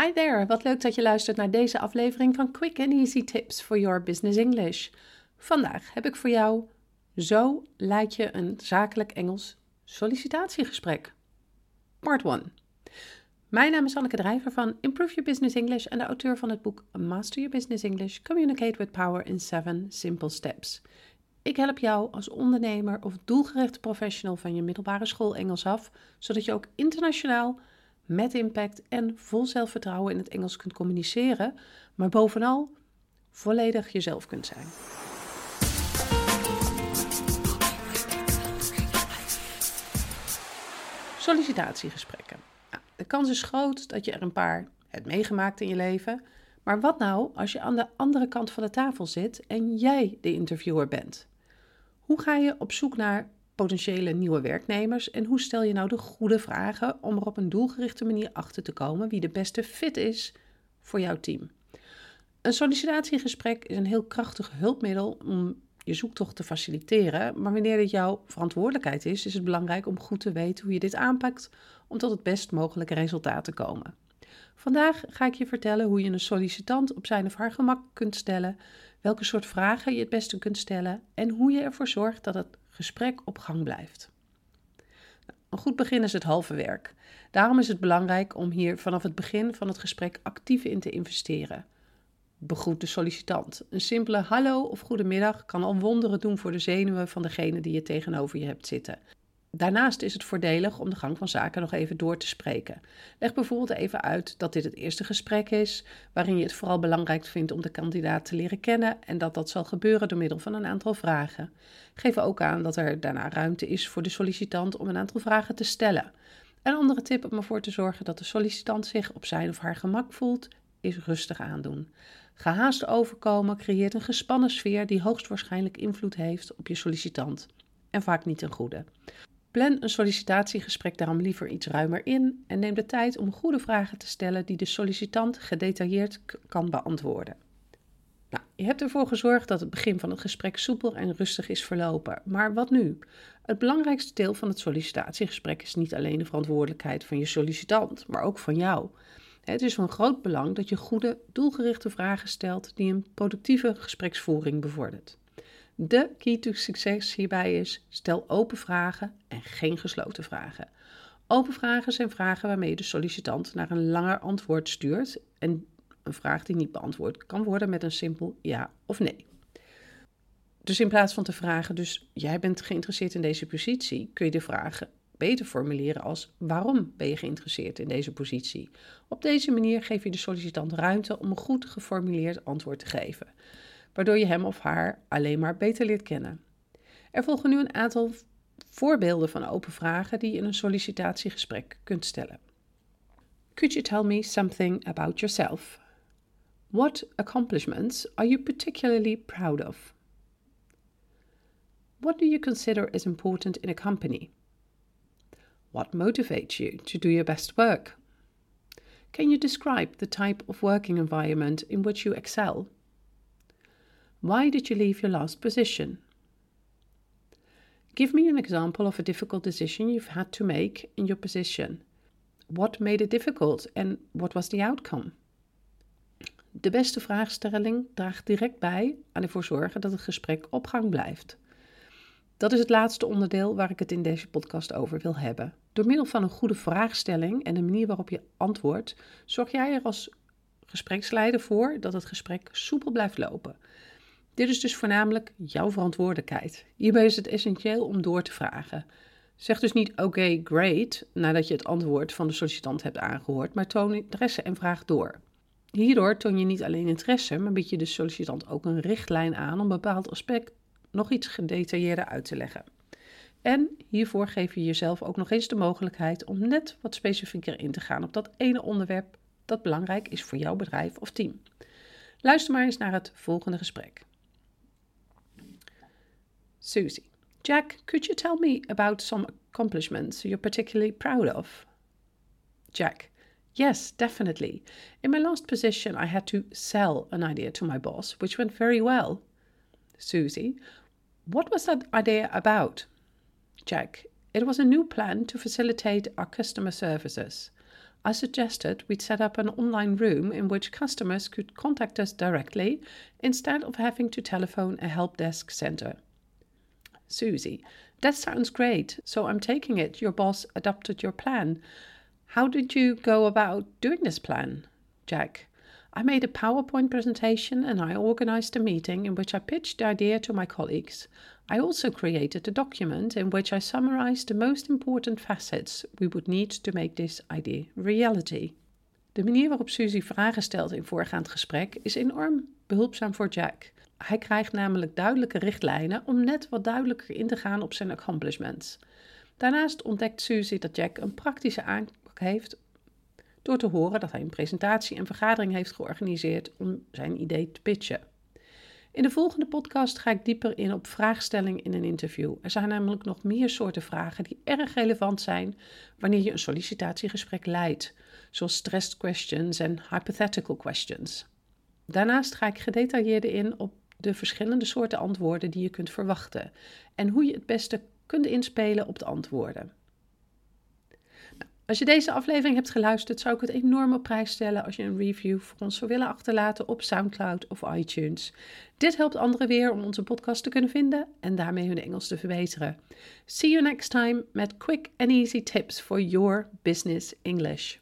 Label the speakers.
Speaker 1: Hi there, wat leuk dat je luistert naar deze aflevering van Quick and Easy Tips for Your Business English. Vandaag heb ik voor jou Zo leid je een zakelijk Engels sollicitatiegesprek. Part 1. Mijn naam is Anneke Drijver van Improve Your Business English en de auteur van het boek Master Your Business English Communicate with Power in 7 Simple Steps. Ik help jou als ondernemer of doelgerichte professional van je middelbare school Engels af, zodat je ook internationaal met impact en vol zelfvertrouwen in het Engels kunt communiceren, maar bovenal volledig jezelf kunt zijn. Sollicitatiegesprekken. Nou, de kans is groot dat je er een paar hebt meegemaakt in je leven. Maar wat nou als je aan de andere kant van de tafel zit en jij de interviewer bent? Hoe ga je op zoek naar potentiële nieuwe werknemers en hoe stel je nou de goede vragen om er op een doelgerichte manier achter te komen wie de beste fit is voor jouw team? Een sollicitatiegesprek is een heel krachtig hulpmiddel om je zoektocht te faciliteren, maar wanneer dit jouw verantwoordelijkheid is, is het belangrijk om goed te weten hoe je dit aanpakt om tot het best mogelijke resultaat te komen. Vandaag ga ik je vertellen hoe je een sollicitant op zijn of haar gemak kunt stellen, welke soort vragen je het beste kunt stellen en hoe je ervoor zorgt dat het gesprek op gang blijft. Een goed begin is het halve werk. Daarom is het belangrijk om hier vanaf het begin van het gesprek actief in te investeren. Begroet de sollicitant. Een simpele hallo of goedemiddag kan al wonderen doen voor de zenuwen van degene die je tegenover je hebt zitten. Daarnaast is het voordelig om de gang van zaken nog even door te spreken. Leg bijvoorbeeld even uit dat dit het eerste gesprek is, waarin je het vooral belangrijk vindt om de kandidaat te leren kennen en dat dat zal gebeuren door middel van een aantal vragen. Geef ook aan dat er daarna ruimte is voor de sollicitant om een aantal vragen te stellen. Een andere tip om ervoor te zorgen dat de sollicitant zich op zijn of haar gemak voelt, is rustig aandoen. Gehaast overkomen creëert een gespannen sfeer die hoogstwaarschijnlijk invloed heeft op je sollicitant. En vaak niet ten goede. Plan een sollicitatiegesprek daarom liever iets ruimer in en neem de tijd om goede vragen te stellen die de sollicitant gedetailleerd kan beantwoorden. Nou, je hebt ervoor gezorgd dat het begin van het gesprek soepel en rustig is verlopen. Maar wat nu? Het belangrijkste deel van het sollicitatiegesprek is niet alleen de verantwoordelijkheid van je sollicitant, maar ook van jou. Het is van groot belang dat je goede, doelgerichte vragen stelt die een productieve gespreksvoering bevordert. De key to succes hierbij is: stel open vragen en geen gesloten vragen. Open vragen zijn vragen waarmee je de sollicitant naar een langer antwoord stuurt en een vraag die niet beantwoord kan worden met een simpel ja of nee. Dus in plaats van te vragen, dus jij bent geïnteresseerd in deze positie, kun je de vragen beter formuleren als waarom ben je geïnteresseerd in deze positie. Op deze manier geef je de sollicitant ruimte om een goed geformuleerd antwoord te geven waardoor je hem of haar alleen maar beter leert kennen. Er volgen nu een aantal voorbeelden van open vragen die je in een sollicitatiegesprek kunt stellen. Could you tell me something about yourself? What accomplishments are you particularly proud of? What do you consider is important in a company? What motivates you to do your best work? Can you describe the type of working environment in which you excel? Why did you leave your last position? Give me an example of a difficult decision you've had to make in your position. What made it difficult and what was the outcome? De beste vraagstelling draagt direct bij aan ervoor zorgen dat het gesprek op gang blijft. Dat is het laatste onderdeel waar ik het in deze podcast over wil hebben. Door middel van een goede vraagstelling en de manier waarop je antwoordt, zorg jij er als gespreksleider voor dat het gesprek soepel blijft lopen. Dit is dus voornamelijk jouw verantwoordelijkheid. Hierbij is het essentieel om door te vragen. Zeg dus niet oké, great, nadat je het antwoord van de sollicitant hebt aangehoord, maar toon interesse en vraag door. Hierdoor toon je niet alleen interesse, maar bied je de sollicitant ook een richtlijn aan om bepaald aspect nog iets gedetailleerder uit te leggen. En hiervoor geef je jezelf ook nog eens de mogelijkheid om net wat specifieker in te gaan op dat ene onderwerp dat belangrijk is voor jouw bedrijf of team. Luister maar eens naar het volgende gesprek. Susie. Jack, could you tell me about some accomplishments you're particularly proud of? Jack. Yes, definitely. In my last position, I had to sell an idea to my boss, which went very well. Susie. What was that idea about? Jack. It was a new plan to facilitate our customer services. I suggested we'd set up an online room in which customers could contact us directly instead of having to telephone a help desk center. Susie, that sounds great. So I'm taking it your boss adopted your plan. How did you go about doing this plan? Jack, I made a PowerPoint presentation and I organized a meeting in which I pitched the idea to my colleagues. I also created a document in which I summarized the most important facets we would need to make this idea reality. De manier waarop Suzy vragen stelt in voorgaand gesprek is enorm behulpzaam voor Jack. Hij krijgt namelijk duidelijke richtlijnen om net wat duidelijker in te gaan op zijn accomplishments. Daarnaast ontdekt Suzy dat Jack een praktische aanpak heeft door te horen dat hij een presentatie en vergadering heeft georganiseerd om zijn idee te pitchen. In de volgende podcast ga ik dieper in op vraagstelling in een interview. Er zijn namelijk nog meer soorten vragen die erg relevant zijn wanneer je een sollicitatiegesprek leidt, zoals stressed questions en hypothetical questions. Daarnaast ga ik gedetailleerder in op de verschillende soorten antwoorden die je kunt verwachten en hoe je het beste kunt inspelen op de antwoorden. Als je deze aflevering hebt geluisterd, zou ik het enorm op prijs stellen als je een review voor ons zou willen achterlaten op SoundCloud of iTunes. Dit helpt anderen weer om onze podcast te kunnen vinden en daarmee hun Engels te verbeteren. See you next time met quick and easy tips for your business English.